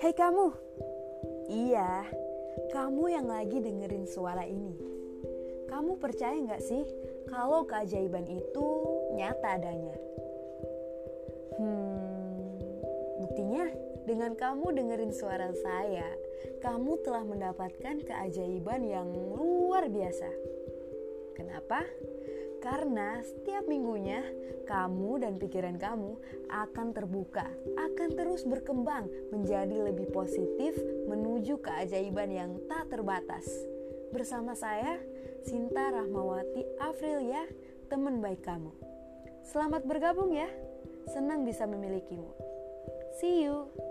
Hei kamu, iya, kamu yang lagi dengerin suara ini. Kamu percaya nggak sih kalau keajaiban itu nyata adanya? Hmm, buktinya dengan kamu dengerin suara saya, kamu telah mendapatkan keajaiban yang luar biasa. Kenapa? Karena setiap minggunya kamu dan pikiran kamu akan terbuka, akan terus berkembang menjadi lebih positif menuju keajaiban yang tak terbatas. Bersama saya, Sinta Rahmawati Afrilia, teman baik kamu. Selamat bergabung ya. Senang bisa memilikimu. See you.